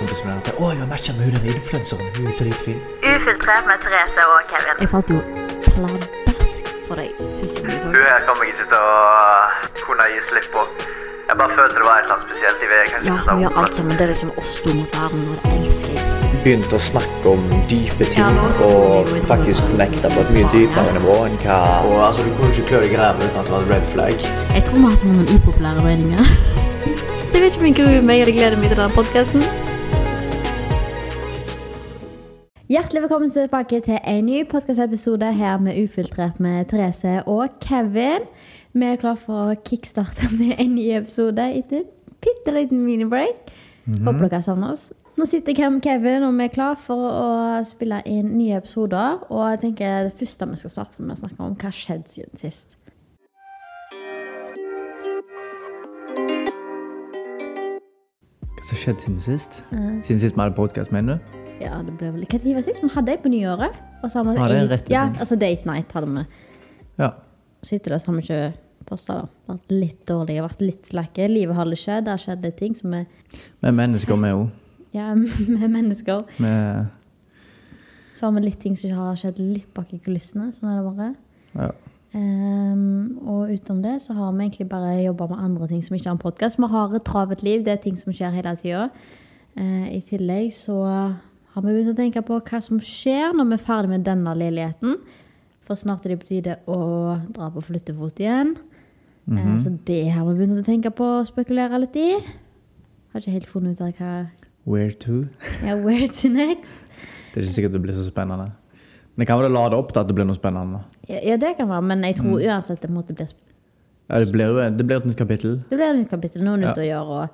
kompisen min at å, jeg har matcha med hun den influenseren. Hun er dritfin. Ufiltrert med Therese og Kevin. Jeg falt jo pladask for deg første gang så Hun her kommer jeg ikke til å kunne gi slipp på. Jeg bare følte det var et eller annet spesielt. i vet Ja, hun vi gjør alt sammen. Det er liksom oss to mot verden, og det elsker jeg. Begynte å snakke om dype ting Ja, og faktisk connecta på et mye dypere nivå enn hva Og altså, Du kunne ikke klø deg i ræva uten at det var en red flag. Jeg tror vi har sånne upopulære meninger. Jeg vet ikke om jeg gruer meg eller gleder meg til denne podkasten. Hjertelig velkommen tilbake til en ny podkastepisode her med Ufiltrert med Therese og Kevin. Vi er klar for å kickstarte med en ny episode etter en bitte liten minibreak. Håper dere savner oss. Nå sitter jeg her med Kevin, og vi er klar for å spille inn nye episoder. Og jeg tenker det første vi skal starte med å snakke om, hva har skjedd siden sist. Hva som har skjedd siden sist? Siden sist vi hadde podkast, mener du? Ja, det ble vel tid var sist? Vi hadde ei på nyåret. Og så har vi Ja, en- ja, altså Date Night hadde vi. Ja. Så etter det så har vi ikke posta, da. Vært litt dårlige, vært litt slakke. Livet har ikke skjedd. Det har skjedd litt ting som er Vi er mennesker, vi òg. Ja, vi er mennesker. Vi Så har vi litt ting som har skjedd litt bak i kulissene. Sånn er det bare. ja. Um, og utenom det så har vi egentlig bare jobba med andre ting som ikke har en podkast. Vi har et travelt liv, det er ting som skjer hele tida. I tillegg så har vi begynt å tenke på hva som skjer når vi er ferdig med denne leiligheten. For snart er det på tide å dra på flyttefot igjen. Eh, så det har vi begynt å tenke på og spekulere litt i. Har ikke helt funnet ut av hva Where to? ja, Where to next? Det er ikke sikkert det blir så spennende. Men det kan vel lade opp til at det blir noe spennende. Ja, ja, det kan være, men jeg tror uansett det måtte bli Ja, det blir, jo- det blir et nytt kapittel. Det blir et nytt kapittel, noe nytt å gjøre. og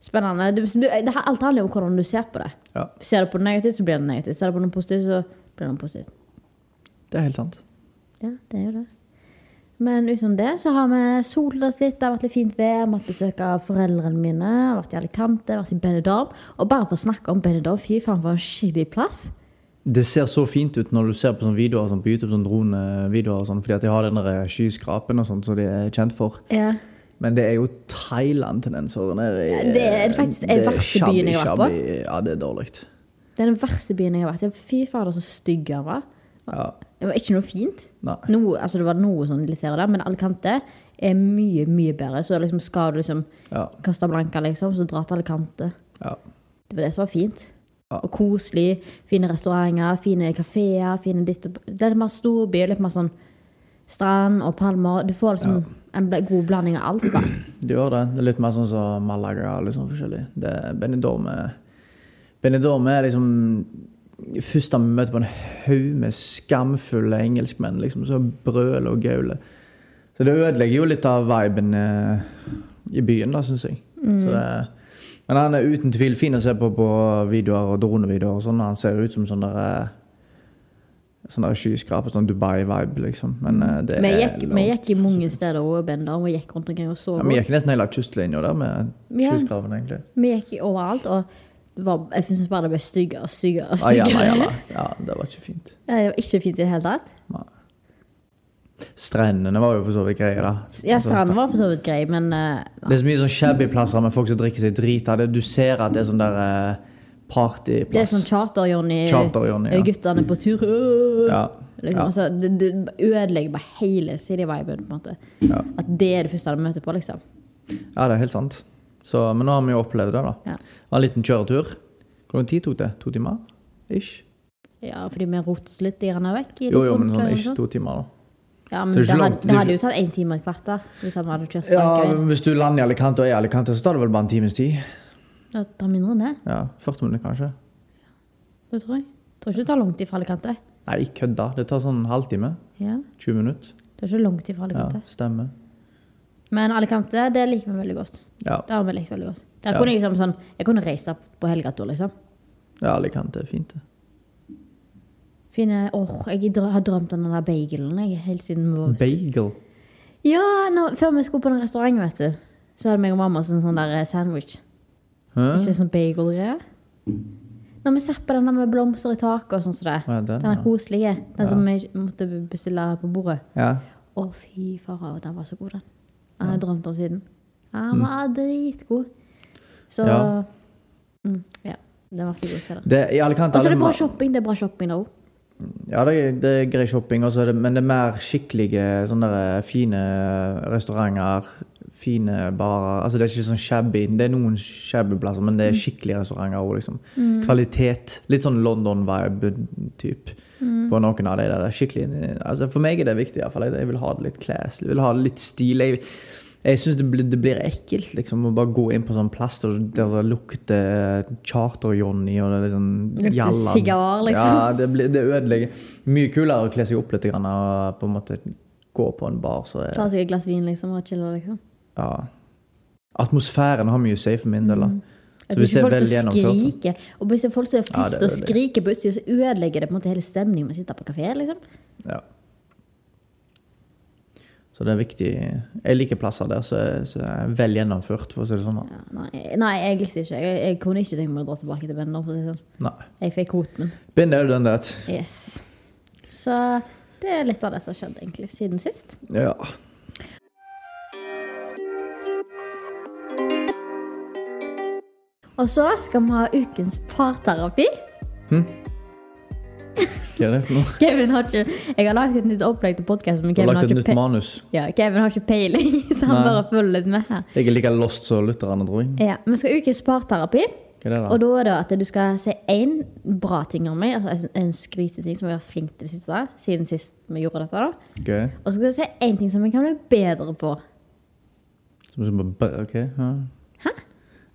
Spennende. Du, du, det alt handler om hvordan du ser på det. Ja, Ser du på det negativt, så blir det negativt. Ser du på noe positivt, så blir det noe positivt. det er helt sant. Ja, det er jo det. Men utenom det så har vi solt oss litt. Det har vært litt fint vær. Vi har besøk av foreldrene mine. Vært i Alicante, vært i Benidorm. Og bare for å snakke om Benidorm, fy faen for en skikkelig plass. Det ser så fint ut når du ser på sånne videoer sånn på YouTube, sånn dronevideoer og sånn, fordi at de har den skyskrapen og sånt som de er kjent for. Ja. Men det er jo Thailand-tendenser nede i Det er faktisk den det er verste byen jeg har vært på. Ja, det er dårlig. Det er den verste byen jeg har vært i. Fy fader, så stygg den var. Ja. Det var ikke noe fint. Noe, altså det var noe sånn litt her og der, men Alicante er mye, mye bedre. Så liksom skal du liksom Ja. kaste blanka, liksom, så dra til Alicante. ja. Det var det som var fint. Ja. Og koselig. Fine restauranter, fine kafeer, fine ditt og Det er litt mer storby, litt mer sånn strand og palmer. Du får liksom en god blanding av alt, da. Du gjør det. Det er litt mer sånn som Malaga sånn forskjellig. Det er Benidorm er liksom Først da vi møter på en haug med skamfulle engelskmenn liksom, som brøler og gauler. Så det ødelegger jo litt av viben eh, i byen, da, syns jeg. Så det, men han er uten tvil fin å se på på videoer og dronevideoer. og sånn. Han ser ut som sånn der eh, Sånn der skyskraper, sånn Dubai-vibe, liksom. Men uh, det Vi er gikk, vi gikk i mange steder og Bender. og gikk rundt omkring og så. ja, Vi gikk nesten hele kystlinja der med Ja. skyskraperne, egentlig. Vi gikk overalt, og var, jeg syns bare det ble styggere og styggere. og Ayala, styggere. Ayala. Ja, det var ikke fint. Det var ikke fint i det hele tatt. Strendene var jo for så vidt greie, da. Ja, strendene var for så vidt greie, men uh, Det er så mye sånn shabby plasser med folk som drikker seg drita. Du ser at det er sånn der eh, partyplass. det er sånn charter-Johnny. Guttene på tur. Ja. Liksom, altså, det, det ødelegger bare hele city-viben. At det er det første han møter på, liksom. ja, det er helt sant. Så, men nå har vi jo opplevd det, da. Ja. En liten kjøretur. Hvor lang tid tok det? To timer? Ish? Ja, fordi vi rotet oss litt gjerne vekk. i Jo, jo, men sånn ish to timer, da. Ja, men det det, hadde, det hadde jo tatt én time og et kvarter hvis han hadde kjørt Ja. Hvis du lander i Alicante og er i Alicante, så tar det vel bare en times tid. Det tar mindre enn det, Ja, 40 minutter, kanskje. det tror jeg. Tror ikke det tar lang tid fra Alicante. Nei, kødda. Det tar sånn halvtime. Ja, 20 minutter. det er ikke langt ifra Ja, Alicante. stemmer. Men Alicante, det liker vi veldig godt. Ja, Det har vi likt veldig godt. Der Ja. kunne jeg, liksom, sånn, jeg kunne reist opp på helgetur, liksom. ja Alicante er fint, det. Fine, åh, jeg har drømt om den der bagelen jeg, helt siden vi var Bagel. Ja, når, før vi skulle på den restauranten, vet du, så hadde meg og mamma en sånn der eh, sandwich. Hæ? Ikke sånn bagel-greie. Når vi satt på den med blomster i taket og sånn som det. Ja, den. Den er koselige. Den som vi måtte bestille på bordet. Ja. Å, fy fara, den var så god, den. Den har jeg drømt om siden. Ja, Den var dritgod. Så Ja. Mm, ja. Det var så god steder. Og så er det bra shopping. Det er bra shopping der òg. Ja, det er, det er grei shopping, også, men det er mer skikkelige sånne fine restauranter. Fine barer. Altså, det er ikke sånn shabby. Det er noen shabby plasser, men det er skikkelige restauranter òg, liksom. Kvalitet. Litt sånn London-vibe-typ på noen av de der. Skikkelig altså, For meg er det viktig, iallfall. Jeg, vil ha det litt class. Jeg vil ha det litt stil. Jeg, jeg syns det, blir- det blir ekkelt liksom, å bare gå inn på sånn plass der der det lukter Charter-Johnny og det er liksom Lukter sigar, liksom. Ja, det, blir, det ødelegger. Mye kulere å kle seg opp litt grann, og på en måte gå på en bar. Så er, Ta seg et glass vin, liksom, og chille, liksom. Ja. Atmosfæren har mye å si for min del. da. Så hvis det er veldig vel gjennomført skriker. Og hvis det er folk som er Ja, frist og er skriker på utsida, så ødelegger det på en måte hele stemningen med å sitte på kafé. liksom. Ja. Så det er viktig. Jeg liker plasser der som er, er vel gjennomført, for å si det sånn. Ja, nei, nei, jeg likte ikke. Jeg, jeg kunne ikke tenke meg å dra tilbake til Bender. sånn. Nei. Jeg fikk kvoten min. er jo done that. Yes. Så det er litt av det som har skjedd egentlig siden sist. Ja. Og så skal vi ha ukens parterapi. Hva er det for noe? Kevin har ikke Jeg har lagd et nytt opplegg til podkasten, men Kevin har, lagt et nytt pe manus. ja, Kevin har ikke peiling, så han Nei. bare følger litt med her. Jeg er like lost som lytterne, tror jeg. Ja, Vi skal ha ukens parterapi. Er Og da? er det at du skal si én bra ting om meg, altså en skryteting som jeg har vært flink til det siste, siden sist vi gjorde dette. da. Okay. Og så skal du si én ting som jeg kan bli bedre på. Som, som, ok. Ja. Hæ?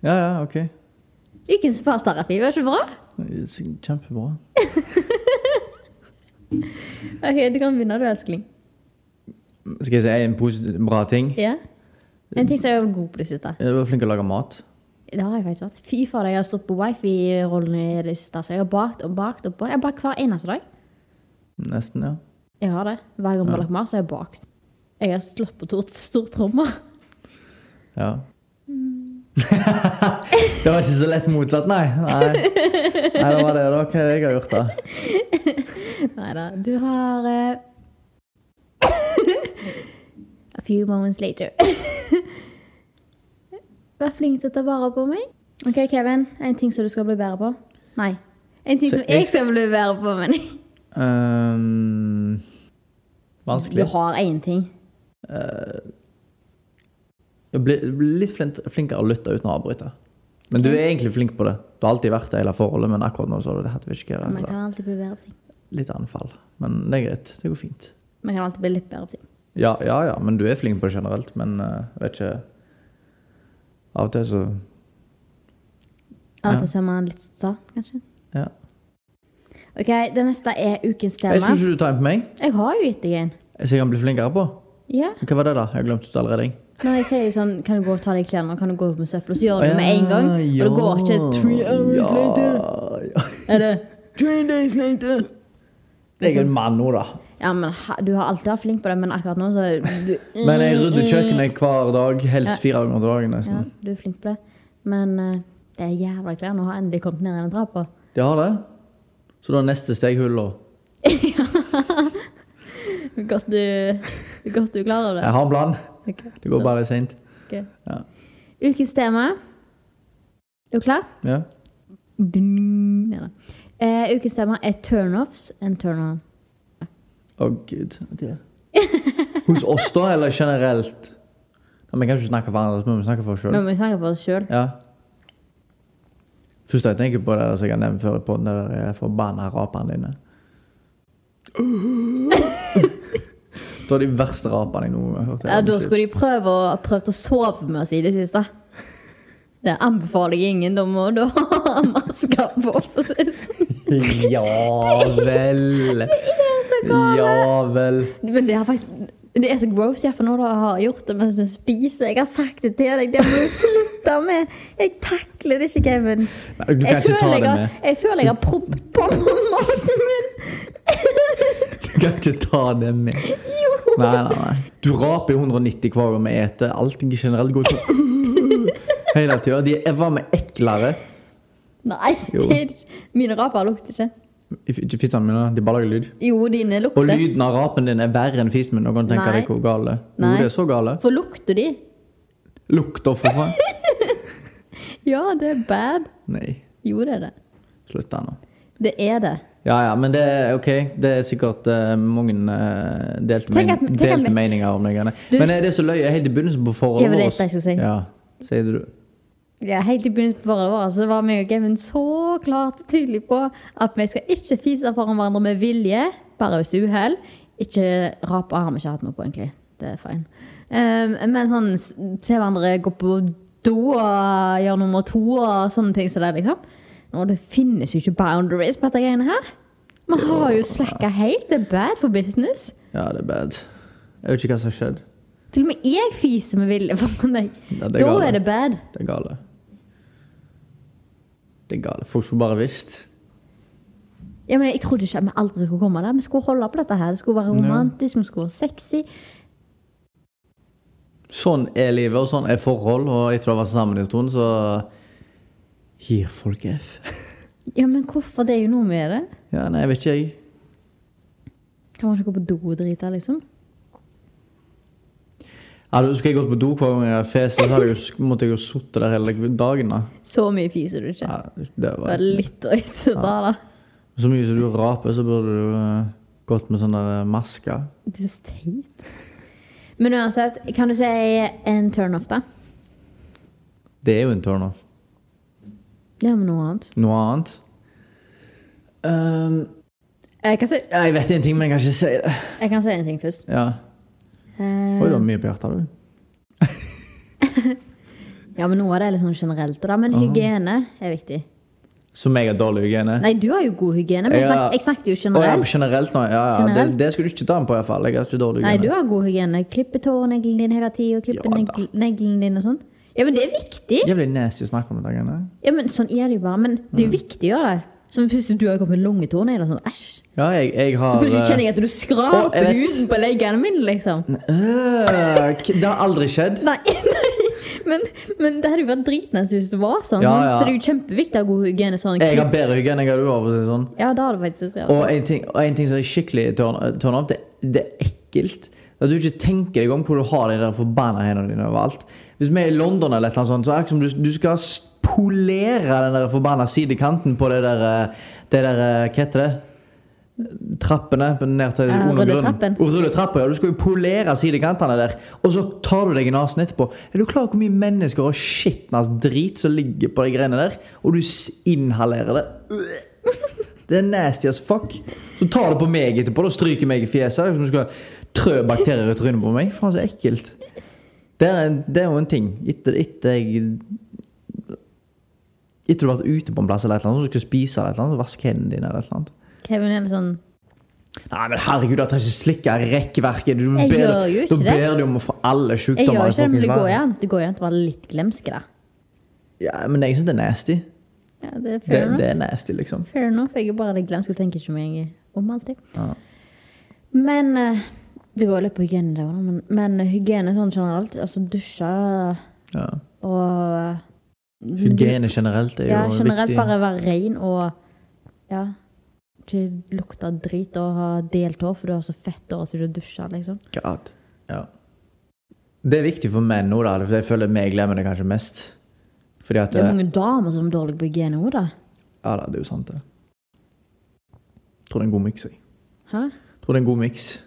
Ja, ja, ok. Ukens parterapi, var ikke bra? Kjempebra. Ok, Du kan begynne, du, elskling. Skal jeg si en positiv, bra ting? Ja? En ting som jeg er god på det siste. Du var flink til å lage mat. Det har jeg faktisk vært. Fy fader, jeg har stått på wifi-rollen i det siste. Så jeg har bakt og bakt og bakt. Jeg har bakt hver eneste dag. Nesten, ja. Jeg har det. Hver gang jeg har lagt mat, så har jeg bakt. Jeg har slått på to- stortromma. Ja. det var ikke så lett motsatt, nei. Nei, nei det var det. da. Hva er det jeg har gjort, da? Nei da. Du har uh... A few moments later. Vær flink til å ta vare på meg. OK, Kevin. En ting som du skal bli bedre på. Nei. En ting Så som jeg skal bli bedre på, men Vanskelig Du har én ting. Jeg blir blir litt flink, flinkere å lytte uten å avbryte. Men du er egentlig flink på det. Du har alltid vært det i hele forholdet, men akkurat nå så har du det hatt ikke det Man kan alltid bli bedre på ting. Litt anfall. Men det er greit. Det går fint. Man kan alltid bli litt bedre på ting. Ja, ja, ja, men du er flink på det generelt. Men jeg vet ikke Av og til så Av og til så er man litt sta, kanskje. Ja. OK, det neste er ukens Jeg tema. Skulle ikke du ta en på meg? Jeg har jo gitt deg en. Så jeg kan bli flinkere på? Ja. Hva var det, da? Jeg har glemt det allerede. Når jeg sier sånn Kan du gå og ta deg klærne, kan du gå opp med søppel, og så gjør du det med en gang. Ja, Og det går ikke three hours ja, later. Ja. Er det three days later? Det er en mann nå, da. Ja, men du har alltid vært flink på det, men akkurat nå så du Men jeg rydder kjøkkenet hver dag. Helst fire ganger til dagen. nesten. Ja, du er flink på det. Men uh, det er jævla klær. Nå har endelig kommet ned i den trappa. Det har det. Så da er neste steg da. Godt du, godt du klarer det. Jeg har en plan. Ok. Det går bare seint. Okay. Ja. Ukens tema. Er du klar? Ja. Nei da. Eh, ukens tema er turnoffs and turn-on. Å, gud. Det. Hos oss, da, eller generelt? Ja, Vi kan ikke snakke for andre, men vi snakker for oss sjøl. må vi snakke for oss sjøl. Ja. Først jeg tenker på det som jeg har nevnt før på den der forbanna rapene dine. Det var de verste rapene jeg noen gang har hørt. Ja, da skulle de prøve å, prøvd å sove med oss i det siste. Det anbefaler jeg ingen. Da må du ha maske på, for å si det sånn. Ja vel. Så galt. Ja vel. Men det er faktisk det er så gross, ja, for når du har gjort det mens du spiser. Jeg har sagt det til deg, det må du slutte med. Jeg takler det ikke, Kevin. Nei, du kan Jeg ikke ta det med. jeg føler jeg har proppet på maten min. Du kan ikke ta det med. Nei, nei, nei. Du raper jo 190 hver gang vi eter. Alt generelt går sånn hele tida. De er hva med eklere. Nei, Jo. det, mine raper lukter ikke. Ikke fissene mine, de bare lager lyd. Jo, dine Og lukter. lyden av rapen din er verre enn fisen min. Og kan tenke Nei. deg hvor gale. Jo, Nei. det er så gale. For lukter de? Lukter for faen. Ja, det er bad. Nei. Jo, det er det. Slutt da nå. Det er det. Ja, ja, men det er ok. Det er sikkert uh, mange uh, delte, men at delte vi- meninger om det. greiene. Men er det så løye helt i begynnelsen på forholdet Ja, det er det jeg si. Ja, sier du. Ja, helt i begynnelsen på forholdet vårt så var meg og Kevin så klart og tydelig på at vi skal ikke fise foran hverandre med vilje, bare hvis det er uhell. Ikke rape har vi ikke hatt noe på, egentlig. Det er fine. Um, men sånn se hverandre gå på do og gjøre nummer to og sånne ting som det, liksom. Og det finnes jo ikke boundaries på dette greiene her. Vi har jo slacka helt. Det er bad for business. Ja, det er bad. Jeg vet ikke hva som har skjedd. Til og med jeg fiser med vilje foran deg. Ja, Da gale. er det bad. Det er gale. Det er gale. Folk skulle bare visst. Ja, men Jeg trodde ikke at vi aldri skulle komme der. Vi skulle holde på dette her. Det skulle være romantisk, vi skulle være sexy. Sånn er livet, og sånn er forhold. Og etter å ha vært sammen en stund, så gir folk F. Ja, men hvorfor? Det er jo noe med det. Ja, nei, jeg vet ikke, jeg. Kan man ikke gå på do og drite, liksom? Hadde, skulle jeg gått på do hver gang jeg feste, så hadde jeg jo, måtte jeg jo sittet der hele dagen. da. Så mye fiser du ikke. Ja, det Det var litt drøyt å ta, da. Så mye som du raper, så burde du eh, gått med sånn der eh, maske. Du er så teit. Men uansett, kan du si en turnoff, da? Det er jo en turnoff. Ja, men noe annet. Noe annet? Um, Jeg kan si, jeg vet en ting, men jeg kan ikke si det. jeg kan si en ting først. Ja. Uh, Oi, du har mye på hjertet, du. ja, men noe av det er litt sånn generelt. Da. Men hygiene er viktig. Som jeg har dårlig hygiene. Nei, du har jo god hygiene, men jeg, Ja. snak, jeg snakket jo Å, ja, generelt. generelt nå. Ja, ja. Generelt. Det, det skulle du ikke ta med på, i hvert fall. Jeg har ikke dårlig hygiene. Nei, du har god hygiene. Klipper tåneglene dine hele tida, klipper Ja, da. negl neglene dine og sånn. Ja, men det er viktig. Jævlig nasty å snakke om dette. greiene. Ja, men sånn er det jo bare. Men det er jo viktig å gjøre det. Som hvis du har kommet med lange tånegler, sånn æsj. Ja, jeg, jeg har Så plutselig eh, kjenner jeg at du skraper huden på leggene mine, liksom. øh, Det har aldri skjedd. Nei, nei. Men, men det hadde jo vært dritnice hvis det var sånn. Ja, ja. Så det er jo kjempeviktig å ha god hygiene. Sånn. Jeg har bedre hygiene enn du har, for å si det sånn. Ja, det har du faktisk. Ja. Og en ting, og en ting som er skikkelig turn, turn off, det, det er ekkelt. At du ikke tenker deg om hvor du har de der forbanna hendene dine overalt. Hvis vi er i London, eller et eller sånt, så er det som du, du skal polere den der forbanna sidekanten på det der, eh, det der eh, Hva heter det? Trappene ned til Ja, under grunnen. rulletrappen. Og ja. Du skal jo polere sidekantene der. Og så tar du deg i nesen etterpå. Er du klar over hvor mye mennesker og skitnas drit som ligger på de greiene der? Og du inhalerer det. Det er nasty as fuck. Så tar du på meg etterpå og stryker meg i fjeset. Som du skal trø bakterier i trynet på meg. Faen, så ekkelt. Det er, det er jo en ting. Etter, etter jeg Etter du har vært ute på en plass eller et eller annet, så du spise eller et eller annet, så vask hendene dine eller et eller annet. Kevin er litt sånn Nei, men herregud, jeg trenger ikke slikke rekkverket. Du Jeg ber, gjør jo ikke da det. ber du om å få alle Jeg gjør ikke det, men det går jo an. Det går jo an til å være litt glemske, da. Ja, men jeg syns det er nasty. Ja, det er Det, fair enough. det er nasty, liksom. Fair enough. Jeg er bare litt glemsk og tenker ikke mye om alltid. Ja. Men eh, Det går litt på hygiene, det òg, men, men hygiene sånn generelt. Altså dusje Ja. og Hygiene generelt er jo Ja, generelt viktig. bare være ren og ja, ikke lukte drit og ha delt hår, for du har så fett hår at du ikke dusjer, liksom. God. Ja. Det er viktig for menn nå, da, for jeg føler meg glemmer det kanskje mest. Fordi at Det er eh, mange damer som er dårlige på hygiene òg, da. Ja da, det er jo sant, det. Jeg tror det er en god miks, jeg. Hæ? Jeg tror det er en god miks.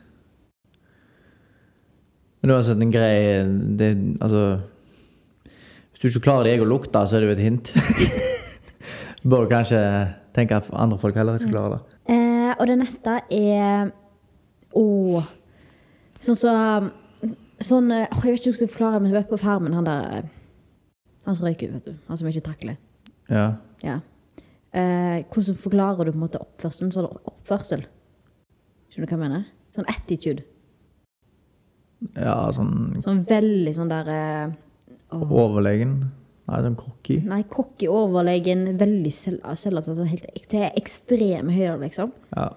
Men uansett, en greie det, Altså Hvis du ikke klarer deg å lukte, så er det jo et hint. Du bør kanskje tenke at andre folk heller ikke klarer det. Eh, og det neste er Å Sånn så Sånn eh, Jeg vet ikke hvordan jeg skal forklare men du vet på Farmen, han der eh, Han som røyker vet du. Han som ikke takler. Ja. Ja. Eh, hvordan forklarer du på en måte oppførselen? Sånn oppførsel. Skjønner du hva jeg mener? Sånn attitude. Ja, sånn Sånn veldig sånn der eh, overlegen. Nei, sånn cocky. Nei, cocky, overlegen, veldig selv, selvopptatt. sånn Helt til ekstreme høyder, liksom. Ja.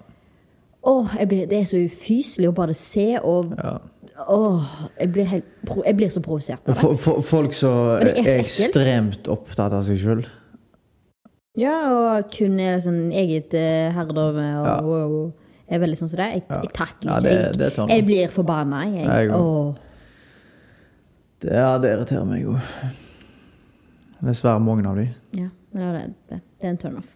Åh, blir, Det er så ufyselig å bare se, og ja. åh, jeg blir, helt, jeg blir så provosert av det. For, for, folk som er er ekstremt opptatt av seg sjøl. Ja, og kun er sånn eget uh, herredømme og Ja. wow. Jeg er veldig sånn som det. Jeg, jeg takler Ja, ikke. det, jeg, det sånn. jeg blir forbanna. Jeg, Jeg òg. Det, ja, det irriterer meg jo. Dessverre mange av de. Ja, men det, det, det er en turnoff.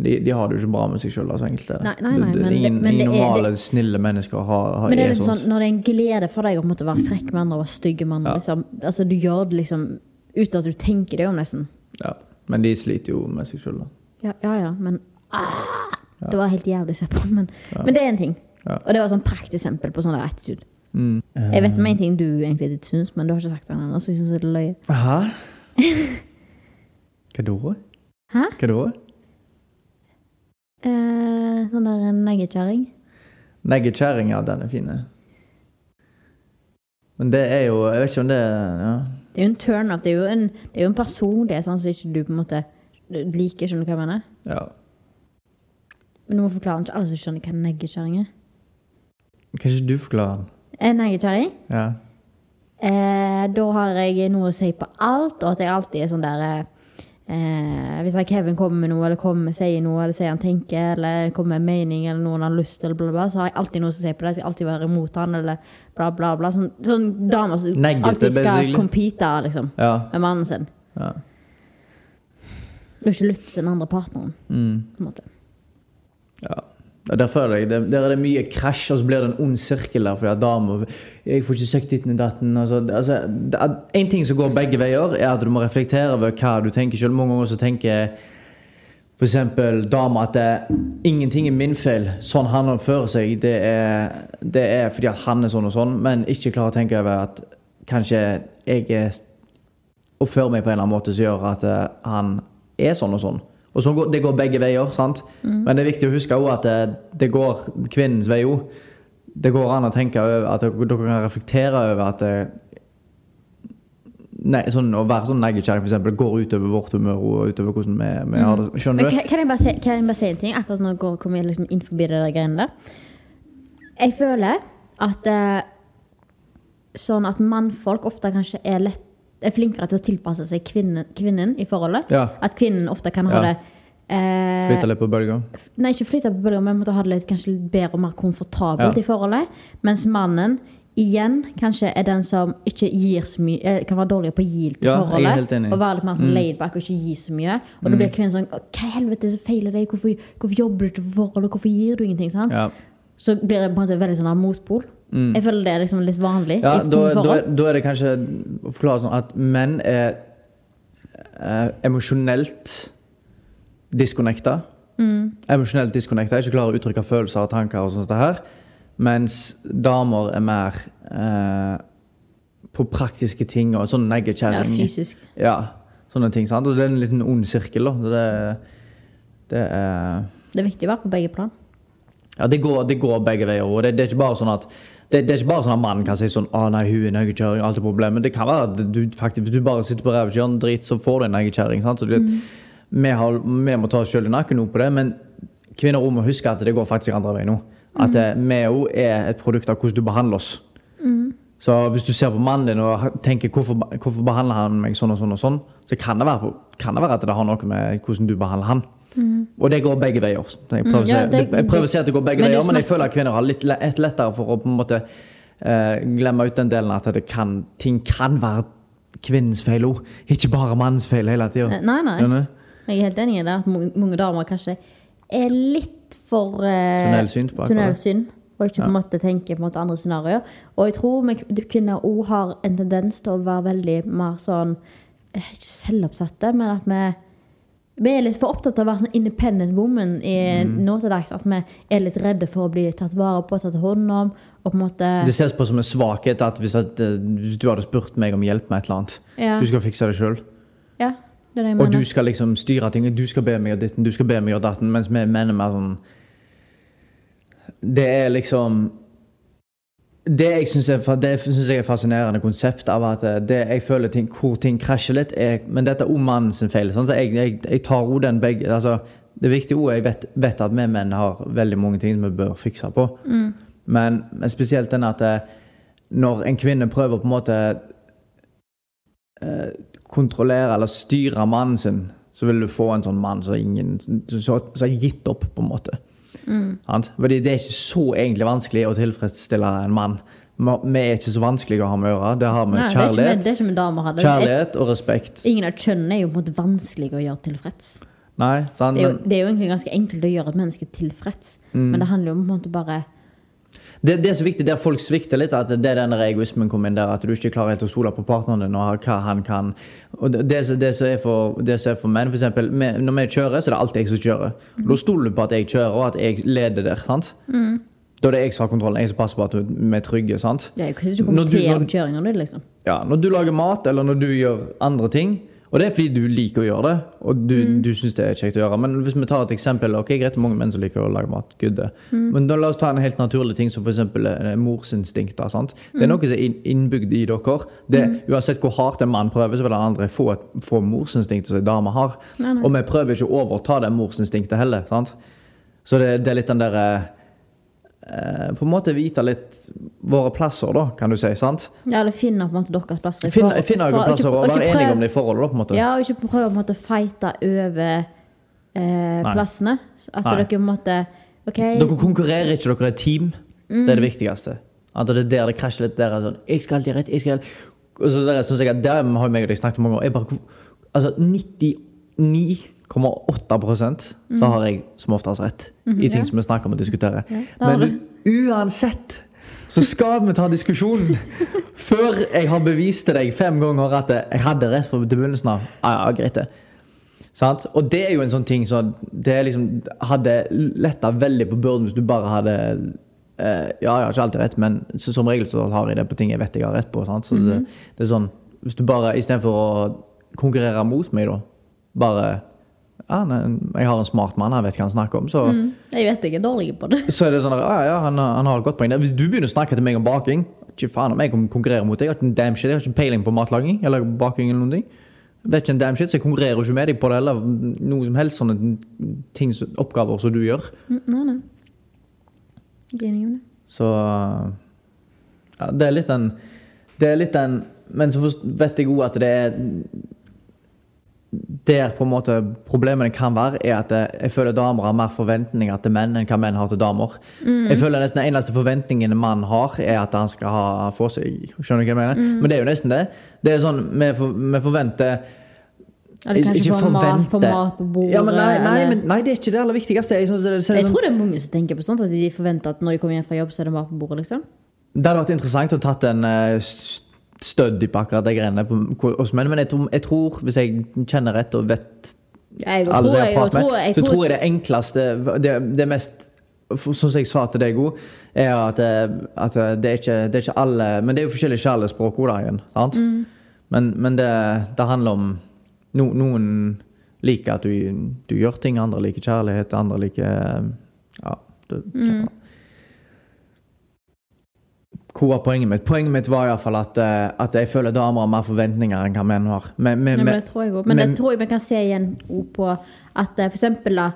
De, de har det jo ikke bra med seg sjøl, så enkelt er det. Nei, nei, nei, Det- det- men ingen men det ingen normale, snille mennesker har, har Men det er er liksom sånt. sånn, når det er en glede for deg å måtte være frekk med andre og være stygg med andre, Ja. liksom, altså du gjør det liksom uten at du tenker deg om, nesten. Ja. Men de sliter jo med seg sjøl, da. Ja, ja, ja men ah, Det var helt jævlig å på, men, men det er en ting. Og det var sånn prakteksempel på sånn der attitude. Mm. Jeg vet om en ting du egentlig ikke syns, men du har ikke sagt det ennå, så jeg syns det er løye. Hæ? Hva da? Hæ? Hva da? Eh, sånn der en neggekjerring. Neggekjerring, ja, den er fin. Men det er jo Jeg vet ikke om det ja. Det er jo en turn-off. Det er jo en, det er sånn som ikke du på en måte liker. Skjønner du hva jeg mener? ja. Men du må forklare ikke alle som skjønner hva neggekjerring er. Kan ikke du forklare den? En neggekjerring? Ja. Eh, da har jeg noe å si på alt, og at jeg alltid er sånn der eh, Hvis Kevin kommer med noe, eller kommer, sier noe, eller sier han tenker, eller kommer med en mening, eller noen har lyst til, bla, bla, så har jeg alltid noe å si på det. Jeg skal alltid være imot han, eller bla, bla, bla. Sånn, sånn damer som alltid skal basically. compete, liksom, Ja. med mannen sin. ja. Du ikke lyttet til den andre partneren, Mm. på en måte. Ja. Der føler jeg det, der er det mye krasj, og så blir det en ond sirkel der. Fordi at damer Jeg får ikke søkt ditten og datten. Altså, altså, en ting som går begge veier, er at du må reflektere over hva du tenker selv. Mange ganger så tenker eksempel damer at det ingenting er min feil. Sånn han oppfører seg, det er, det er fordi at han er sånn og sånn, men ikke klarer å tenke over at kanskje jeg er, oppfører meg på en eller annen måte som gjør at eh, han er sånn og sånn. Og så går, Det går begge veier, sant? men det er viktig å huske også at det, det går kvinnens vei òg. Det går an å tenke over at dere kan reflektere over at det, nei, sånn, Å være sånn eksempel, går utover vårt humør og utover hvordan vi, vi har det. Skjønner du? kan, kan, jeg bare si, kan jeg bare si en ting? Akkurat når jeg kommer liksom inn forbi det der greiene der. Jeg føler at eh, sånn at mannfolk ofte kanskje er, lett, er flinkere til å tilpasse seg kvinnen, kvinnen i forholdet. Ja. At kvinnen ofte kan ha det eh, Flyte litt på bølger. Nei, ikke flyte på bølger, men måtte ha det litt, kanskje litt bedre og mer komfortabelt Ja. i forholdet. Mens mannen igjen kanskje er den som ikke gir så mye eh, Kan være dårligere på å gi til Ja, forholdet. Og være litt mer sånn Mm. laid og ikke gi så mye. Og da blir kvinnen sånn Hva i helvete det feiler deg? Hvorfor, hvorfor jobber du ikke for forholdet? Hvorfor gir du ingenting? Sant? Ja. Så blir det på en måte veldig sånn motpol. Mm. Jeg føler det er liksom litt vanlig Ja, da, da, da er det kanskje å forklare sånn at menn er eh, emosjonelt disconnecta. Mm. Emosjonelt disconnecta, ikke klarer å uttrykke følelser og tanker og sånt her. Mens damer er mer eh, på praktiske ting og sånn Ja, neggekjerring. fysisk. Ja, sånne ting. sant? Og det er en liten ond sirkel. da. Det, det er Det er viktig å være på begge plan. ja, det går, det går begge veier. og det, det er ikke bare sånn at det, det er ikke bare sånn at mannen kan si sånn 'Å nei, hun er neggekjerring', alt er problemet. Det kan være at du faktisk, hvis du bare sitter på ræva og gjør en drit, så får du en du vet, vi, vi må ta oss sjøl i nakken nå på det, men kvinner må huske at det går faktisk andre veien nå. At mm. vi òg er et produkt av hvordan du behandler oss. Så hvis du ser på mannen din og tenker hvorfor, hvorfor behandler han meg sånn og sånn, og sånn, så kan det, være, kan det være at det har noe med hvordan du behandler han. Og det går begge veier. Jeg prøver, Mm. ja, det- jeg prøver å si at det går begge veier, men jeg føler at kvinner har litt et lettere for å på en måte eh, glemme ut den delen at det kan, ting kan være kvinnens feil òg. Ikke bare mannens feil hele tida. Eh, Nei, nei. Jeg er helt enig i det. At mange damer kanskje er litt for eh, akkurat tunnelsyn. Og ikke på en måte tenker på en måte andre scenarioer. Og jeg tror vi kvinner òg har en tendens til å være veldig mer sånn eh, Ikke selvopptatte, men at vi vi er litt for opptatt av å være sånn independent woman i Mm. nå til dags. At vi er litt redde for å bli tatt vare på, tatt hånd om. Og på en måte Det ses på som en svakhet at hvis, at eh, hvis du hadde spurt meg om hjelp med et eller annet Ja, Du skal fikse det sjøl. ja det det Og mener. du skal liksom styre ting. Du skal be meg gjøre ditten, du skal be meg gjøre datten. Mens vi mener mer sånn Det er liksom Det jeg syns er, er fascinerende konsept av at eh, det jeg føler ting, hvor ting krasjer litt, er Men dette er òg mannen sin feil. Sånn, så jeg, jeg, jeg tar òg den begge altså, Det er viktig òg Jeg vet, vet at vi menn har veldig mange ting som vi bør fikse på. Men, men spesielt den at eh, når en kvinne prøver på en måte eh, kontrollere eller styre mannen sin, så vil du få en sånn mann som ingen som så, så gitt opp, på en måte. Sant? Fordi det er ikke så egentlig vanskelig å tilfredsstille en mann. Vi er ikke så vanskelige å ha med å gjøre. Det har ikke kjærlighet, med- med damer kjærlighet og respekt. Ingen av kjønnene er jo på en måte vanskelig å gjøre tilfreds. Nei, sant? Det er, jo, det er jo egentlig ganske enkelt å gjøre et menneske tilfreds, Mm. men det handler jo om på en måte bare det, det er så viktig der folk svikter litt, at det er den egoismen kommer inn der. At du ikke klarer helt å stole på partneren din og hva han kan. Og det, det, som- er for, det som er for menn, f.eks. Når vi kjører, så er det alltid jeg som kjører. Da stoler du på at jeg kjører, og at jeg leder der. sant? Da er det jeg som har kontrollen, jeg som passer på at vi er trygge. sant? Ja, jeg kan ikke Når du- når- om kjøringa di, liksom. Ja, Når du lager mat, eller når du gjør andre ting Og det er fordi du liker å gjøre det, og du, Mm. du syns det er kjekt å gjøre. Men hvis vi tar et eksempel Ok, greit, mange menn som liker å lage mat. Good. Mm. Men da la oss ta en helt naturlig ting som f.eks. morsinstinkter. sant? Det er Mm. noe som er innbygd i dere. Det, Uansett hvor hardt en mann prøver, så vil den andre få, et, få morsinstinktet som en dame har. Nei, nei. Og vi prøver ikke å overta det morsinstinktet heller. sant? Så det, det er litt den derre eh, På en måte vite litt våre plasser, da, kan du si. sant? Ja, eller finne på en måte deres plasser. i Finne, finne noen plasser og være enige om det i forholdet. da, på en måte. Ja, og ikke prøve å måte fighte over eh, plassene. At Nei. dere på en måte OK, Dere konkurrerer ikke, dere er et team. Det er det Mm. viktigste. At det er der det krasjer litt. Der er sånn, jeg skal alltid rett, jeg skal Og så der, synes jeg at Der har meg og deg snakket om mange år. Jeg bare, altså 99,8% så har jeg som oftest rett i ting ja. som vi snakker om og diskuterer. Ja, Men uansett så skal vi ta diskusjonen før jeg har bevist til deg fem ganger at jeg hadde rett fra begynnelsen av. Ja, ja, greit det. Sant? Og det er jo en sånn ting som det liksom, hadde letta veldig på byrden hvis du bare hadde eh, Ja, jeg har ikke alltid rett, men som regel så har jeg det på ting jeg vet jeg har rett på. Sant? Så det, det er sånn Hvis du bare istedenfor å konkurrere mot meg, da Bare ja, Jeg har en smart mann, han vet hva han snakker om. Så, Mm. Jeg vet jeg er dårlig på det. så er det sånn at, ja, ja, han, han har et godt poeng. Hvis du begynner å snakke til meg om baking Ikke faen om jeg konkurrerer mot deg. Jeg har ikke en damn shit, jeg har ikke peiling på matlaging eller baking. eller noen ting Jeg vet ikke en damn shit, så jeg konkurrerer ikke med deg på det. Eller noe som helst sånne ting, oppgaver som du gjør. Mm, Nei, nei. Jeg er enig om det. Så ja, det er litt den Det er litt den Men så vet jeg òg at det er Der på en måte problemene kan være, er at jeg- føler damer har mer forventninger til menn enn hva menn har til damer. Jeg føler nesten Den eneste forventningen en mann har, er at han skal ha få seg. Skjønner du hva jeg mener? Men det er jo nesten det. Det er sånn, Vi, for, vi forventer Eller Ikke få mat, mat på bordet. ja, men nei, nei, men, nei, det er ikke det aller viktigste. Jeg, synes det, det, jeg sånn, tror det er mange som tenker på sånt, at de forventer at når de kommer hjem fra jobb, så er det mat på bordet, liksom. Det hadde vært interessant å tatt en uh, study på akkurat de greiene hos menn, men jeg tror, jeg tror, hvis jeg kjenner rett og vet Jeg alle tror, som jeg, har pratet med, så tror, jeg det enkleste Det, det mest Sånn som jeg sa til deg òg, er at, eh, at eh, det, er ikke, det er ikke alle Men det er jo forskjellige kjærlighetsspråk òg. Sant? Mm. Men, men det, det handler om no, Noen liker at du, du gjør ting, andre liker kjærlighet, andre liker eh, Ja. Det, Mm. Hvor var poenget mitt? Poenget mitt var iallfall at, fall at jeg føler damer har mer forventninger enn hva menn har. Men, men, men det tror jeg. Men, men- det tror jeg vi kan se igjen på at eh, for eksempel da,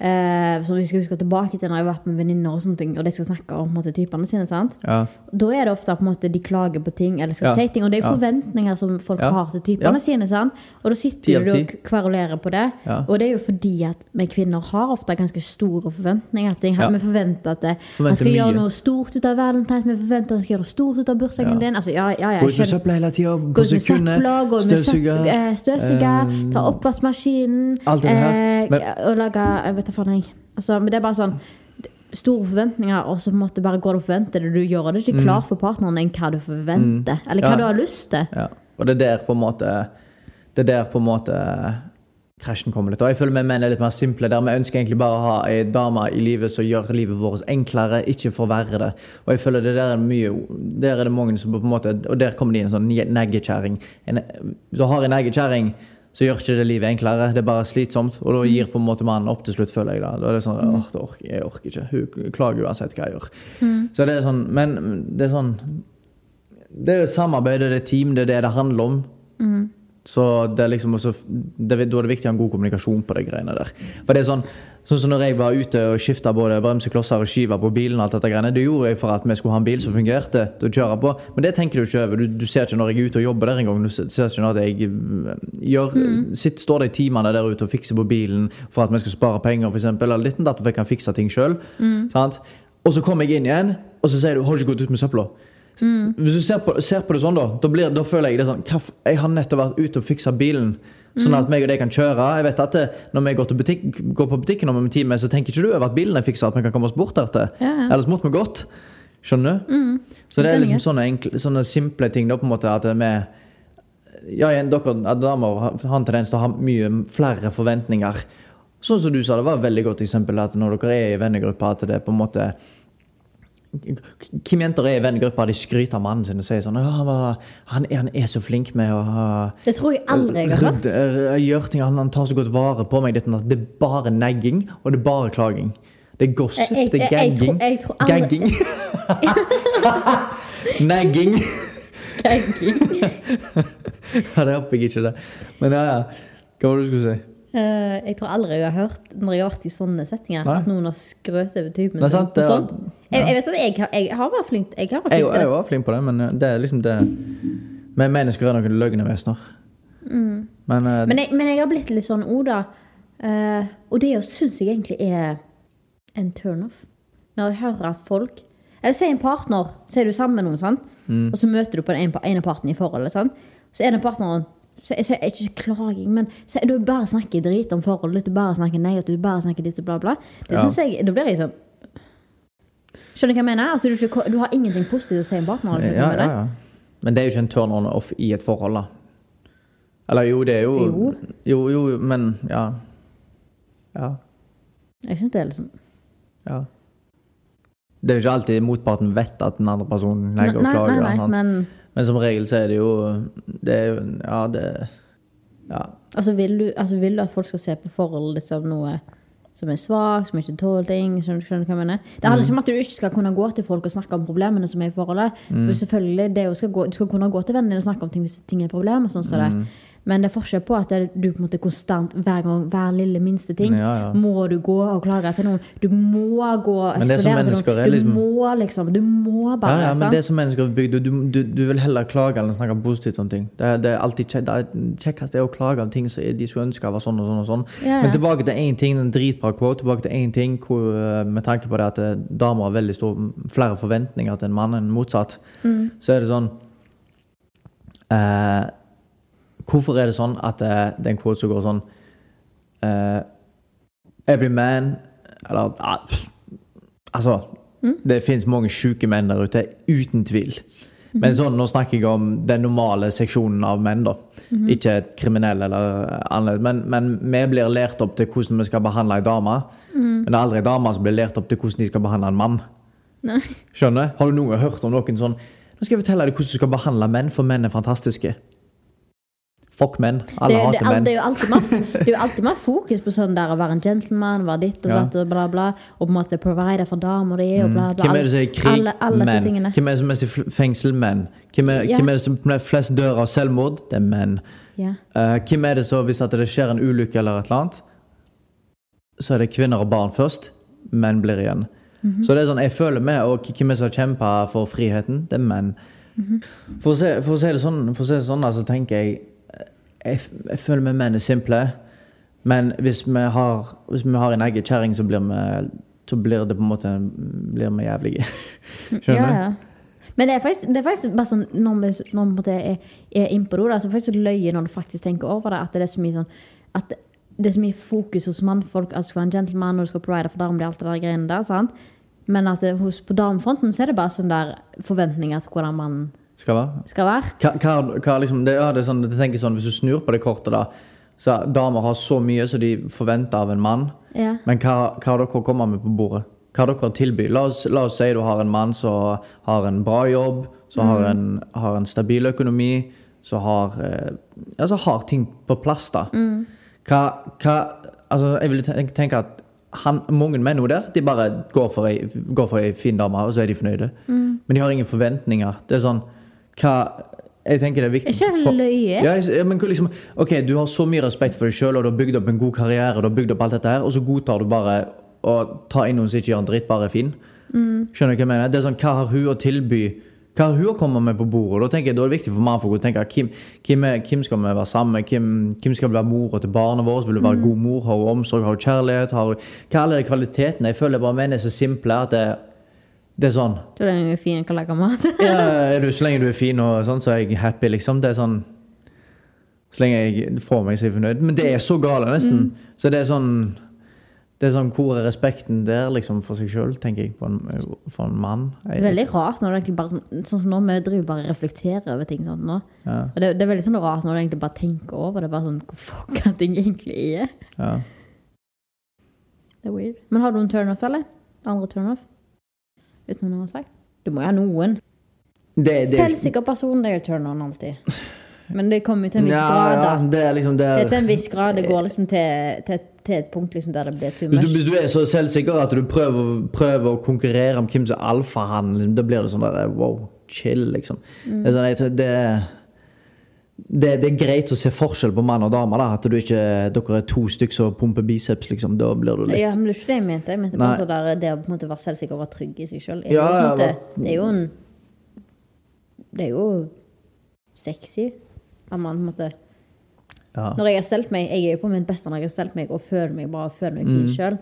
eh, som vi skal huske tilbake til når jeg har vært med venninner og sånne ting, og de skal snakke om på en måte, typene sine, sant? ja. Da er det ofte på en måte de klager på ting, eller skal Ja. si ting, og det er forventninger som folk Ja. har til typene Ja. sine, sant? Og da sitter du og kverulerer på det, Ja. og det er jo fordi at vi kvinner har ofte ganske store forventninger. Ting. Ja. Vi forventer at det, han skal skal gjøre noe stort ut av valentines, vi forventer at han skal gjøre noe stort ut av bursdagen Ja. din. Altså, ja, ja, ja, Gå ut med søpla hele tida, Gå på ut med sekundet. støvsuge, eh, støvsuge, eh, ta oppvaskmaskinen alt det her. Eh, Men- og lage Jeg vet da faen, jeg. Altså, men det er bare sånn Store forventninger, og så på en måte bare går du og forventer det. Du gjør det ikke klar for partneren din hva du forventer, eller hva Mm. Ja. du har lyst til. Ja. Og det er der på en måte Det er der på en måte krasjen kommer litt. Og jeg føler vi menn er litt mer simple der. Vi ønsker egentlig bare å ha ei dame i livet som gjør livet vårt enklere, ikke forverre det. Og jeg føler det der er mye Der er det mange som på en måte Og der kommer de en sånn neggekjerring. Du har en neggekjerring, så gjør ikke det livet enklere. Det er bare slitsomt. Og da gir på en måte mannen opp til slutt, føler jeg. Da, da er det sånn åh, det orker, Jeg orker ikke. Hun klager uansett hva jeg gjør. Så det er sånn Men det er sånn det er samarbeid, det er team, det er det det handler om. Så det er liksom også, det, da er det viktig å ha en god kommunikasjon på de greiene der. For det er sånn, sånn som når jeg var ute og skifta både bremseklosser og skiver på bilen, og alt dette greiene, det gjorde jeg for at vi skulle ha en bil som fungerte til å kjøre på. Men det tenker du ikke over. Du, du ser ikke når jeg er ute og jobber der engang. Du ser ikke når jeg eh, sitt, står de timene der ute og fikser på bilen for at vi skal spare penger, f.eks. Eller litt datter for jeg kan fikse ting sjøl. Og så kommer jeg inn igjen, og så sier du 'har du ikke gått ut med søpla'? Hvis du ser på, ser på det sånn, da, da, blir, da føler jeg det sånn Jeg har nettopp vært ute og fiksa bilen. Sånn at meg og deg kan kjøre. Jeg vet at det, Når vi går, butikk, går på butikken om en time, så tenker ikke du over at bilen er fiksa, at vi kan komme oss bort der til. Ja, ja. Ellers måtte vi gått. Skjønner du? Så det er liksom sånne, enkle, sånne simple ting, da, på en måte, at vi Ja, dere damer har en tendens til å ha mye flere forventninger. Sånn som du sa, det var et veldig godt eksempel at når dere er i vennegruppa, at det er på en måte hvem jenter er i vennegruppa de skryter av mannen sin og sier sånn han, var, han, er, han er så flink med å ha Det tror jeg aldri jeg har hørt. Gjør ting, han, han tar så godt vare på meg. Det er bare negging, og det er bare klaging. Det er gossip, Jeg- jeg- det er jeg- jeg tror- tror Gagging. Negging. Gagging. Ja, det håper jeg ikke det. Men ja, ja. Hva var det du skulle si? Eh, jeg tror aldri jeg har hørt når jeg har vært i sånne settinger, Nei. at noen har skrøt over typen Det sin sant, det sånt. Jeg, jeg vet at jeg, har- jeg har vært flink, jeg har vært Jeg, var flink på det, men det er liksom det Vi mennesker er noen løgnevesener. Men, eh, Mm. Men jeg, men jeg har blitt litt sånn òg, da. Eh, og det syns jeg egentlig er en turnoff. Når jeg hører at folk Eller si en partner, så er du sammen med noen, sant? Mm. og så møter du på den ene, ene parten i forholdet. Sant? Så er den partneren så jeg sier ikke klaging, men så du bare snakker drit om forholdet, du bare snakker negativt, du bare snakker ditt og bla, bla. Det Ja. jeg, Da blir jeg sånn Skjønner du hva jeg mener? Altså, du, ikke, du har ingenting positivt å si om partneren. ja, ja, ja. Men det er jo ikke en turn on off i et forhold, da. Eller jo, det er jo Jo. Jo, jo men ja. Ja. Jeg syns det er litt sånn ja. Det er jo ikke alltid motparten vet at den andre personen legger og Nei, klager. nei, nei, nei, men Men som regel så er det jo Det er jo Ja, det Ja. Altså vil, du, altså vil du at folk skal se på forholdet ditt som noe som er svakt, som ikke tåler ting? Skjønner, skjønner hva jeg mener? Det handler ikke om at du ikke skal kunne gå til folk og snakke om problemene som er i forholdet. For selvfølgelig, det skal gå, Du skal kunne gå til vennene dine og snakke om ting hvis ting er et problem. og sånn mm. det. Men det er forskjell på at du på en måte konstant, hver gang, hver lille minste ting, Ja, ja. må du gå og klage til noen. Du må gå og er eksplodere til noen. Du liksom- må liksom Du må bare. Ja, ja, men sant? det er som mennesker er bygd, du, du, du vil heller klage enn å snakke positivt om ting. Det det er alltid det er kjekkest er å klage om ting som de skulle ønske var sånn og sånn og sånn. Ja, ja. Men tilbake til én ting, en dritbra quote, tilbake til én ting hvor, eh, med tanke på det at eh, damer har veldig stor, flere forventninger til en mann enn motsatt, Mm. så er det sånn eh, Hvorfor er det sånn at eh, det er en quote som går sånn uh, Every man Eller uh, Altså, Altså Det fins mange sjuke menn der ute, uten tvil. Men sånn, nå snakker jeg om den normale seksjonen av menn. da. Ikke kriminelle eller annerledes. Men, men vi blir lært opp til hvordan vi skal behandle ei dame. Men det er aldri ei dame som blir lært opp til hvordan de skal behandle en mann. Nei. Skjønner? Har du noen hørt om noen sånn Nå skal jeg fortelle deg hvordan du skal behandle menn, for menn er fantastiske. Fuck menn. Alle det, er- hater er- menn. det er jo alltid mer, er fokus på sånn der å være en gentleman, være ditt og Ja. datt og bla, bla. Og på en måte provide for damer de og bla, bla. Hvem er det som er krig? Alle, alle menn. Hvem er det som er i fengsel? Menn. Hvem er, Ja. hvem er det som flest dør av selvmord? Det er menn. Ja. Uh, hvem er det så hvis det skjer en ulykke eller et eller annet, så er det kvinner og barn først, menn blir igjen. Mhm. Så det er sånn, jeg føler med, og hvem er det som kjemper for friheten? Det er menn. Mhm. For, å se, for, å si det sånn, for å si det sånn, altså, så tenker jeg, jeg Jeg føler vi menn er simple, men hvis vi har, hvis vi har en egen kjerring, så blir så blir det på en måte blir vi jævlige. Skjønner du? ja. Men det er faktisk, det er faktisk bare sånn når vi, når vi er, er innpå det, så faktisk løye når du faktisk tenker over det, at det er så mye sånn at det er så mye fokus hos mannfolk at du skal være en gentleman og du skal provide for damer, alt det der greiene der, sant? Men at det, hos, på damefronten så er det bare sånn der forventninger til hvordan mannen Skal være? skal være. Hva, hva, hva liksom, det, ja, det er sånn, jeg tenker sånn, Hvis du snur på det kortet, da så Damer har så mye som de forventer av en mann. Ja. Men hva, hva har dere å komme med på bordet? Hva har dere å tilby? La oss, la oss si du har en mann som har en bra jobb, som har, en, har en stabil økonomi, som har, eh, ja, som har ting på plass. da. Hva, hva, altså, jeg vil tenke, at han, mange menn der, de bare går for ei, går for ei fin dame, og så er de fornøyde. Men de har ingen forventninger. Det er sånn hva, Jeg tenker det er viktig Er ikke løye? ja, jeg- men liksom, ok, Du har så mye respekt for deg sjøl, og du har bygd opp en god karriere, og du har bygd opp alt dette her, og så godtar du bare å ta inn noen som ikke gjør en dritt, bare er fin. Mm. Skjønner du hva jeg mener? Det er sånn, Hva har hun å tilby? Hva har hun å komme med på bordet? Da tenker jeg, da er det viktig for mannfolk å tenke hvem, hvem, er, hvem skal vi være sammen med? Hvem, hvem skal være mora til barnet vårt? Vil du Mm. være god mor? Har hun omsorg? Har hun kjærlighet? Har hun, hva er alle de kvalitetene? Jeg føler bare menn er så simple at det, det er sånn Så lenge du er fin og kan lage mat. ja, du, Så lenge du er fin, og sånn, så er jeg happy, liksom. Det er sånn Så lenge jeg får meg, så er jeg fornøyd. Men det er så galt, nesten. Mm. Så det er sånn det er sånn, Hvor er respekten der liksom for seg sjøl, tenker jeg, for en, for en mann? Er veldig rart når det egentlig bare sånn, sånn som nå, vi driver bare reflekterer over ting sånn nå. Ja, Og det, det er veldig sånn rart når du egentlig bare tenker over det. Bare sånn, hvor fucka ting egentlig er. ja. Det er weird. Men har du en turnoff, eller? Andre turnoff? Uten noe å si. Du må jo ha noen. Det, det, Selvsikker person, det er jo turn on alltid. Men det kommer jo til en viss ja, grad, da. ja, det er liksom det Det er, er til en viss grad. Det går liksom til, til, til et punkt liksom der det blir too hvis, du, much. hvis du er så selvsikker at du prøver, prøver å konkurrere om hvem som er alfahannen, liksom, da blir det sånn der wow, chill, liksom. Mm. Det, er sånn, tror det, det, det er greit å se forskjell på mann og dame. da At du ikke, dere er to stykker som pumper biceps, liksom. Da blir du litt Ja, men det er ikke det jeg mente. Jeg mente bare så der, det å på en måte være selvsikker og være trygg i seg sjøl. Ja, ja, det er jo en Det er jo sexy. av mann, på en måte ja. Når jeg har stelt meg Jeg er jo på mitt beste når jeg har stelt meg og føler meg bra og føler meg fin sjøl.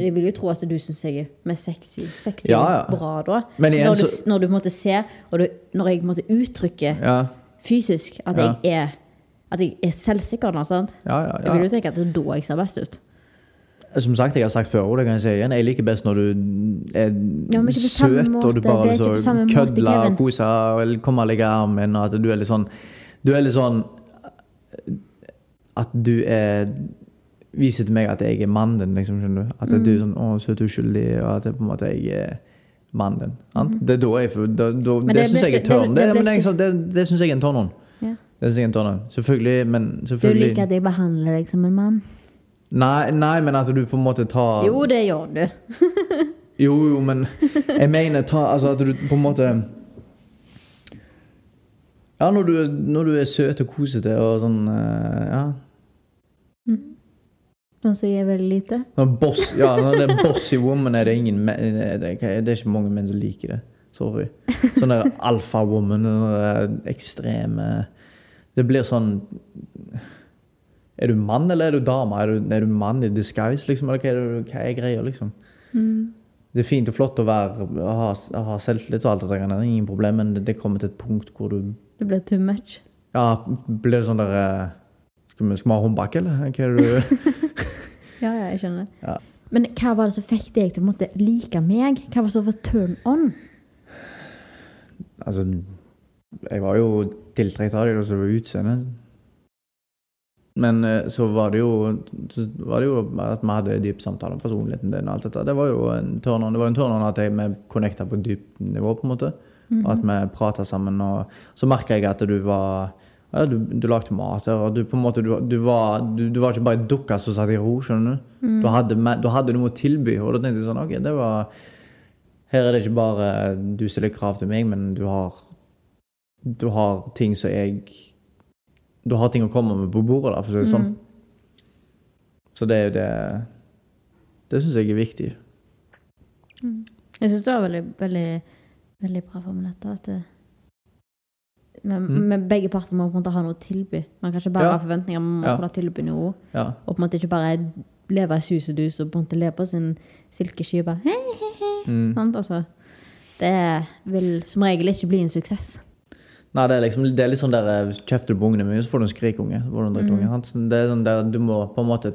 Jeg vil jo tro at du syns jeg er mer sexy, sexy Mm. Ja, ja. bra da. Igjen når, du, så- når du måtte se, og du, når jeg måtte uttrykke Ja, fysisk at Ja. jeg er At jeg er selvsikker, nå. sant? ja, ja, Jeg vil jo tenke at det er da jeg ser best ut. Som sagt, jeg har sagt før, og det kan jeg si igjen. Jeg liker best når du er Ja, søt, og du bare liksom måte, kødler og koser og kommer og legger armen, og at du er litt sånn Du er litt sånn At du er Viser til meg at jeg er mannen din, liksom, skjønner du. At du Mm. er sånn å, søt og uskyldig, og at det på en måte jeg er mannen sant? Det er da jeg da, da, Mm. Det, det syns jeg er tørn. det- Det, det det, det, det syns jeg er en tørn. Ja. Det synes jeg er en tørn. Selvfølgelig, men Du liker at jeg behandler deg som en mann? Nei, nei, men at du på en måte tar Jo, det gjør du. Jo, jo, men jeg mener ta, altså at du på en måte Ja, når du, når du er søt og kosete og sånn eh, Ja. Sånn som jeg er veldig lite. Boss, ja, er bossy woman, er det ingen det, er- det ikke mange menn som liker det. Sorry. Sånn der alfa-woman, den ekstreme Det blir sånn Er du mann, eller er du dame? Er du, er du mann i disguise, liksom? Eller hva er, det, hva er greia, liksom? Det er fint og flott å, være, å ha, å ha selvtillit og alt det der, er ingen problem, men det, det kommer til et punkt hvor du Det blir too much. Ja, blir det sånn der eh, Skal vi, skal vi ha håndbak, eller? Hva er det du Ja, ja, jeg skjønner. Ja. Men hva var det som fikk deg til å måtte like meg? Hva var det som var turn on? Altså, jeg var jo tiltrukket av det, så det var utseendet. Men eh, så var det jo så var det jo at vi hadde dyp samtale om personligheten din. og alt dette. Det var jo en turn on. Det var en turn on at jeg, vi connecta på dypt nivå, på en måte. Og at vi prata sammen. Og så merka jeg at du var du, du lagde mat her, og du på en måte, du, du, var, du, du var ikke bare ei dukke som satt i ro. skjønner Du Du, hadde, du hadde noe å tilby. Og da tenkte jeg sånn OK, det var Her er det ikke bare du stiller krav til meg, men du har Du har ting som jeg Du har ting å komme med på bordet, da, for å si det sånn. Så det er jo det Det syns jeg er viktig. Jeg syns det var veldig, veldig, veldig bra formulert. At det, men, Mm. men begge parter må på en måte ha noe å tilby. Man kan ikke bare Ja. ha forventninger, man må Ja. kunne tilby noe. Ja. Og på en måte ikke bare leve i sus og dus og på en måte leve på sin silkesky. Bare, hei, hei, hei. Mm. Sant? Altså, det vil som regel ikke bli en suksess. Nei, det er liksom det er litt sånn der eh, Kjefter du på ungene mine, så får du en skrikunge. du en? Det er sånn der du må på en måte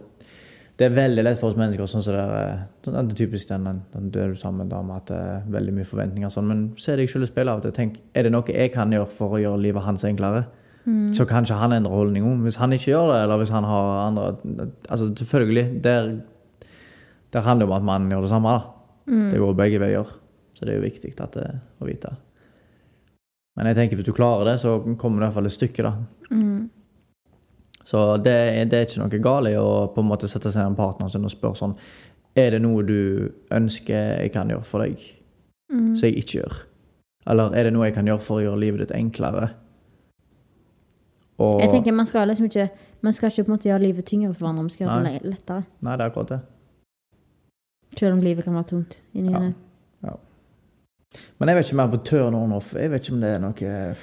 Det er veldig lett for oss mennesker. sånn som det er, sånn, det er typisk den, den, dør sammen med dama, at det er veldig mye forventninger. Sånn. Men se deg selv i speilet av og til. Tenk, er det noe jeg kan gjøre for å gjøre livet hans enklere? Så kanskje han endrer holdning om. Hvis han ikke gjør det, eller hvis han har andre Altså selvfølgelig, der, der handler det om at mannen gjør det samme. da. Det går begge veier. Så det er jo viktig det, å vite. Men jeg tenker hvis du klarer det, så kommer du i hvert fall et stykke, da. Så det, det er ikke noe galt i å på en måte sette seg en med partneren sin og spørre sånn Er det noe du ønsker jeg kan gjøre for deg, som jeg ikke gjør? Eller er det noe jeg kan gjøre for å gjøre livet ditt enklere? Og Jeg tenker Man skal liksom ikke Man skal ikke på en måte gjøre livet tyngre for hverandre, man skal gjøre det lettere. Nei, det er akkurat det. Selv om livet kan være tungt. i ny Ja. ne. Men jeg vet ikke mer på turn on off. Jeg vet ikke om det er noe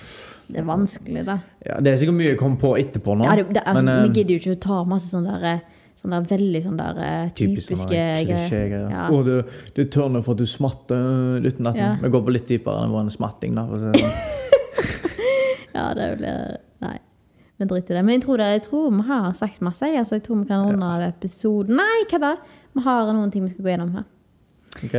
Det er vanskelig, da. ja, Det er sikkert mye jeg kommer på etterpå nå. Ja, det, det, altså, men, vi eh, gidder jo ikke å ta masse sånne der, sånne der veldig sånne der eh, Typisk typiske greier. Ja. Og du, du er turn for at du smatter uten at Ja. Vi går på litt dypere enn en smatting, da. Sånn. Ja, det blir Nei. Vi driter i det. Men jeg tror, det, jeg tror vi har sagt masse. Altså, jeg tror vi kan runde av episoden. Nei, hva da? Vi har noen ting vi skal gå gjennom her. Ok.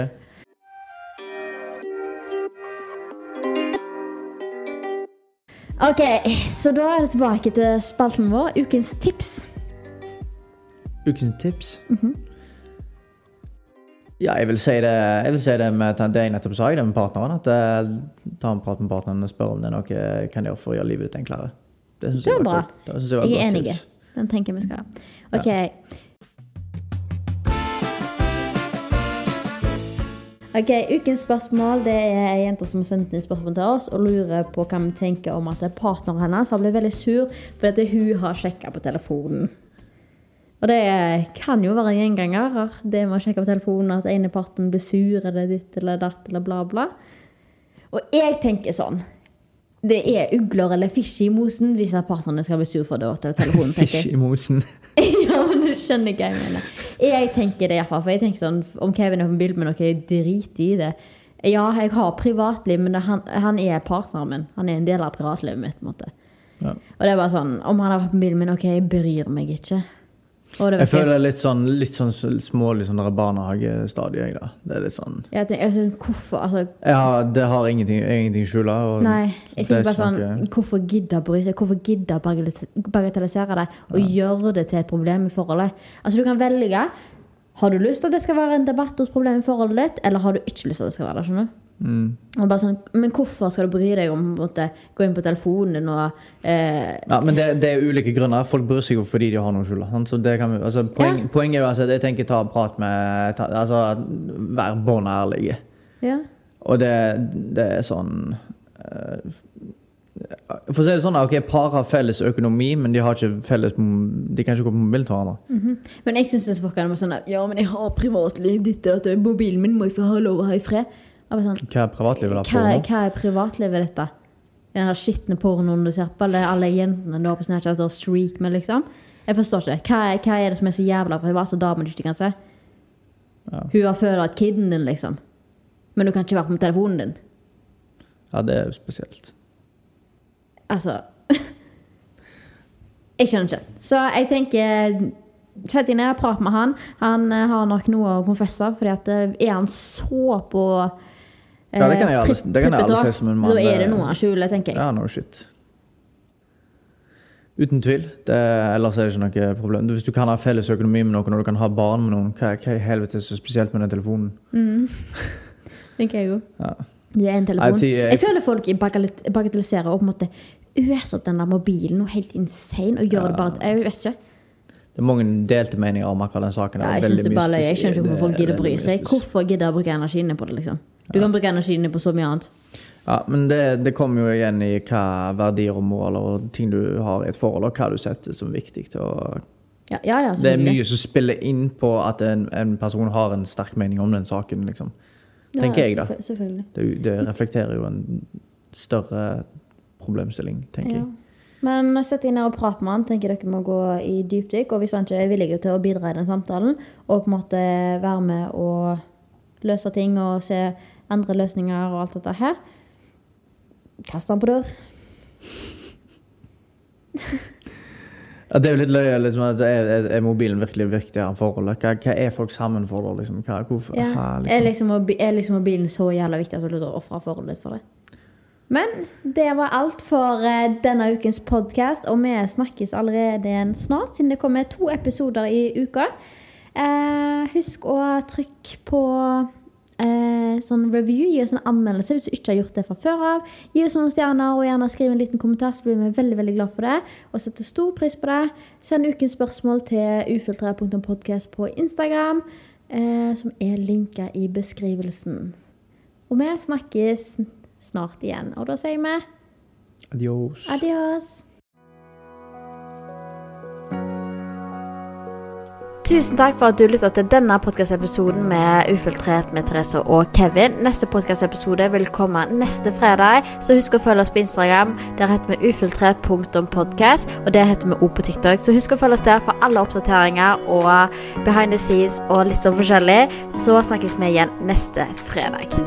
Ok, så da er det tilbake til spalten vår. Ukens tips. Ukens tips? Ja, jeg vil si det, jeg vil si det med det jeg nettopp sa, det med partneren. At jeg ta en prat med partneren og spør om det er noe jeg kan gjøre for å gjøre livet ditt enklere. Det Det er jeg var bra. Det synes jeg var Jeg er enig. Den tenker vi skal ha. Ok. Ok, Ukens spørsmål det er ei jente som har sendt inn spørsmål til oss og lurer på hva vi tenker om at partneren hennes har blitt veldig sur fordi at hun har sjekka på telefonen. Og det kan jo være en gjenganger, det med å sjekke på telefonen, at ene parten blir sur eller ditt eller datt eller bla, bla. Og jeg tenker sånn Det er ugler eller fisk i mosen hvis partnerne skal bli sur for det Fisk i mosen. ja, men du skjønner hva jeg mener. Jeg tenker det iallfall. For jeg tenker sånn, om Kevin er på bildet med noe, jeg driter i det. Ja, jeg har privatliv, men han, han er partneren min. Han er en del av privatlivet mitt. på en måte. Ja. Og det er bare sånn, Om han har vært på bildet med noe, jeg bryr meg ikke. Jeg føler det er litt sånn, litt sånn smålig sånn barnehagestadie. jeg da. Det er litt sånn jeg tenker, altså, hvorfor, altså, Ja, det har ingenting, ingenting skjula. Nei, jeg er tenker bare sånn noe- Hvorfor gidde å bry seg? Hvorfor gidde å bagatellisere det og gjøre det til et problem i forholdet? Altså, du kan velge. Har du lyst til at det skal være en debatt hos problemet i forholdet ditt, eller har du ikke lyst til at det skal være det? skjønner du? Mm. Sånn, men hvorfor skal du bry deg om å gå inn på telefonen og eh, Ja, men det, det er ulike grunner. Folk bryr seg jo fordi de har noe vi, altså, poeng, Ja. Poenget er jo altså, jeg tenker ta en prat med ta, altså, Vær bånn ærlig. Ja. Og det, det er sånn eh, For å si det sånn, ok, par har felles økonomi, men de har ikke felles De kan ikke gå på mobilen til hverandre. Men jeg syns folk er sånn Ja, men jeg har privatliv, dette og datt, mobilen min må jeg få ha lov å ha i fred. Sånn, Hva er privatlivet der? hva, hva er privatlivet ditt, da? Den her skitne pornoen du ser på, eller alle jentene du har på Snapchat og streak med, liksom? Jeg forstår ikke. Hva, er- hva er det som er så jævla privat som damer ikke kan se? Ja. Hun har følt kiden din, liksom. Men du kan ikke være på telefonen din. Ja, det er jo spesielt. Altså Jeg skjønner ikke. Så jeg tenker Sett deg ned, prat med han. Han eh, har nok noe å konfesse, fordi at eh, er han så på Ja, det kan jeg alle, det kan jeg alle se som en mann, Da er det det- noe han skjuler, tenker jeg. Ja, no shit. Uten tvil. Det, ellers er det ikke noe problem. Hvis du kan ha felles økonomi med noen, og du kan ha barn med noen, hva, hva i helvete er så spesielt med den telefonen? tenker jeg jo. Ja. Det er en telefon. Jeg føler folk bagatell- bagatelliserer og på en måte øser opp den der mobilen noe helt insane og gjør det bare Jeg vet ikke. Det er mange delte meninger om akkurat den saken. Ja, jeg synes det bare. Jeg skjønner ikke hvorfor folk er gidder å bry seg. Hvorfor gidder å bruke energien på det, liksom? Du kan bruke energien din på så mye annet. Ja, men det, det kommer jo igjen i hva verdier og mål og ting du har i et forhold, og hva du setter som viktig. Og Ja, ja, ja det er mye som spiller inn på at en, en person har en sterk mening om den saken, liksom. Tenker jeg, da. Selvfølgelig. Det, det reflekterer jo en større problemstilling, tenker jeg. Men sett deg ned og prat med han. tenker dere må gå i dypdykk. Og hvis han ikke er villig til å bidra i den samtalen, og på en måte være med og løse ting og se andre løsninger og alt dette her, kast han på dør. Ja, det er jo litt løye. Liksom, er, er, er mobilen virkelig viktig enn forholdet? Hva, hva er folk sammen for, da? Liksom? Hva, hvorfor, Ja. Hæ, Er, liksom? liksom, er liksom mobilen så jævla viktig at du vil ofre forholdet ditt for det? Men det var alt for eh, denne ukens podkast, og vi snakkes allerede snart, siden det kommer to episoder i uka. Eh, husk å trykke på eh, sånn review, gi oss en anmeldelse hvis du ikke har gjort det fra før av. Gi oss noen stjerner, og gjerne skriv en liten kommentar, så blir vi veldig veldig glad for det. Og setter stor pris på det. Send ukens spørsmål til ufiltrert.podcast på Instagram, eh, som er linka i beskrivelsen. Og vi snakkes snart igjen. Og da sier vi Adios. adios. Tusen takk for at du lytta til denne podkastepisoden med Ufiltrert med Therese og Kevin. Neste podkastepisode vil komme neste fredag, så husk å følge oss på Instagram. Der heter vi ufiltrert.podkast, og det heter vi òg på TikTok. Så husk å følge oss der for alle oppdateringer og behind the scenes og litt sånn forskjellig. Så snakkes vi igjen neste fredag.